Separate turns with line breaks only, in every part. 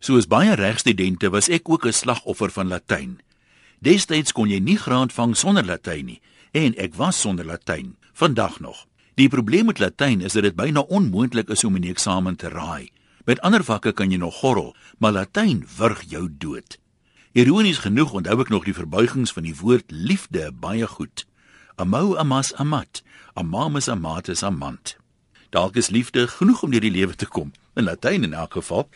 Soos baie regstudente was ek ook 'n slagoffer van Latyn. Destyds kon jy nie graad vang sonder Latyn nie en ek was sonder Latyn vandag nog. Die probleem met Latyn is dat dit byna onmoontlik is om die eksamen te raai. Met ander vakke kan jy nog gorrel, maar Latyn wurg jou dood. Ironies genoeg onthou ek nog die verbuigings van die woord liefde baie goed. Amou amas amat, amamus amatus amant. Dalk is liefde genoeg om deur die lewe te kom, in Latyn in elk geval.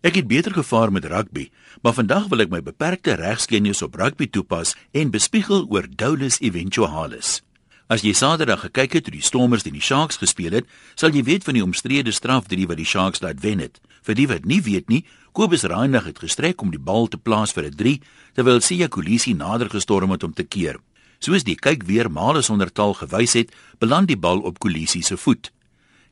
Ek het beter gevaar met rugby, maar vandag wil ek my beperkte regskennis op rugby toepas en bespiegel oor dolus eventualis. As jy Saterdag gekyk het hoe die Stormers teen die Sharks gespeel het, sal jy weet van die omstrede strafdrie wat die Sharks laat wen het. Vir die wat nie weet nie, Kobus Reinagh het gestrek om die bal te plaas vir 'n 3, terwyl Sia Kolisi nader gestorm het om te keer. Soos die kyk weer male sonder taal gewys het, beland die bal op Kolisi se voet.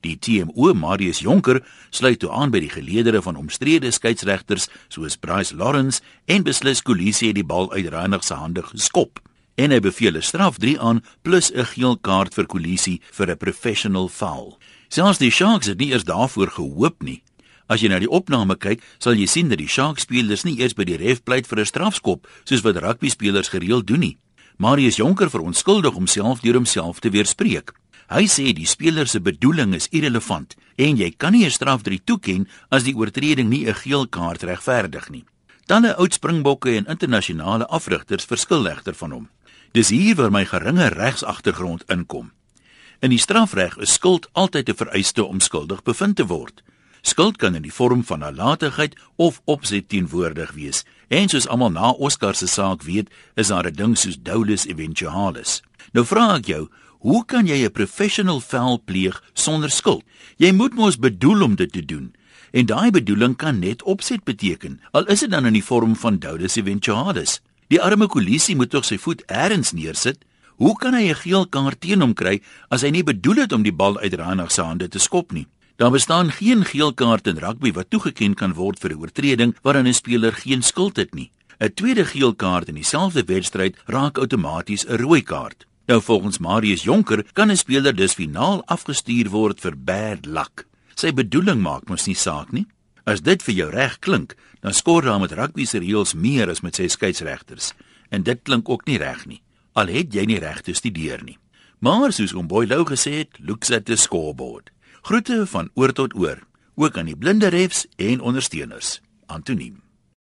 Die TMO Marius Jonker sluit toe aan by die geleedere van omstrede skeieregters soos Bryce Lawrence en beslis Kolisi het die bal uit Reinagh se hande geskop en hy beveel 'n straf 3 aan plus 'n geel kaart vir kolisie vir 'n professional foul. Selfs die Sharks het nie eers daarvoor gehoop nie. As jy na die opname kyk, sal jy sien dat die Sharks spelers nie eers by die ref pleit vir 'n strafskop soos wat rugby spelers gereeld doen nie. Marius Jonker verontskuldig homself deur homself te weerspreek. Hy sê die speler se bedoeling is irrelevant en jy kan nie 'n straf 3 toeken as die oortreding nie 'n geel kaart regverdig nie. Talle oud springbokke en internasionale afrigters verskil egter van hom. Dis hier waar my geringe regsagtergrond inkom. In die strafreg is skuld altyd 'n vereiste om skuldig bevind te word. Skuld kan in die vorm van nalatigheid of opset teenwoordig wees. En soos almal na Oscar se saak weet, is daar 'n ding soos dolus eventualis. Nou vra ek jou, hoe kan jy 'n professional foul pleeg sonder skuld? Jy moet mos bedoel om dit te doen. En daai bedoeling kan net opset beteken, al is dit dan in die vorm van dolus eventualis. Die arme Kolisie moet tog sy voet eers neersit. Hoe kan hy 'n geel kaart teen hom kry as hy nie bedoel het om die bal uit Ranag se hande te skop nie? Daar bestaan geen geel kaart in rugby wat toegeken kan word vir 'n oortreding waarin 'n speler geen skuld het nie. 'n Tweede geel kaart in dieselfde wedstryd raak outomaties 'n rooi kaart. Nou volgens Marius Jonker kan 'n speler dus finaal afgestuur word vir bad luck. Sy bedoeling maak mos nie saak nie. As dit vir jou reg klink, dan skor daar met rugby se reëls meer as met sy skeieregters. En dit klink ook nie reg nie. Al het jy nie reg te studeer nie. Maar soos om Boy Lou gesê het, looks at the scoreboard. Groete van oor tot oor, ook aan die blinde refs en ondersteuners. Antoniem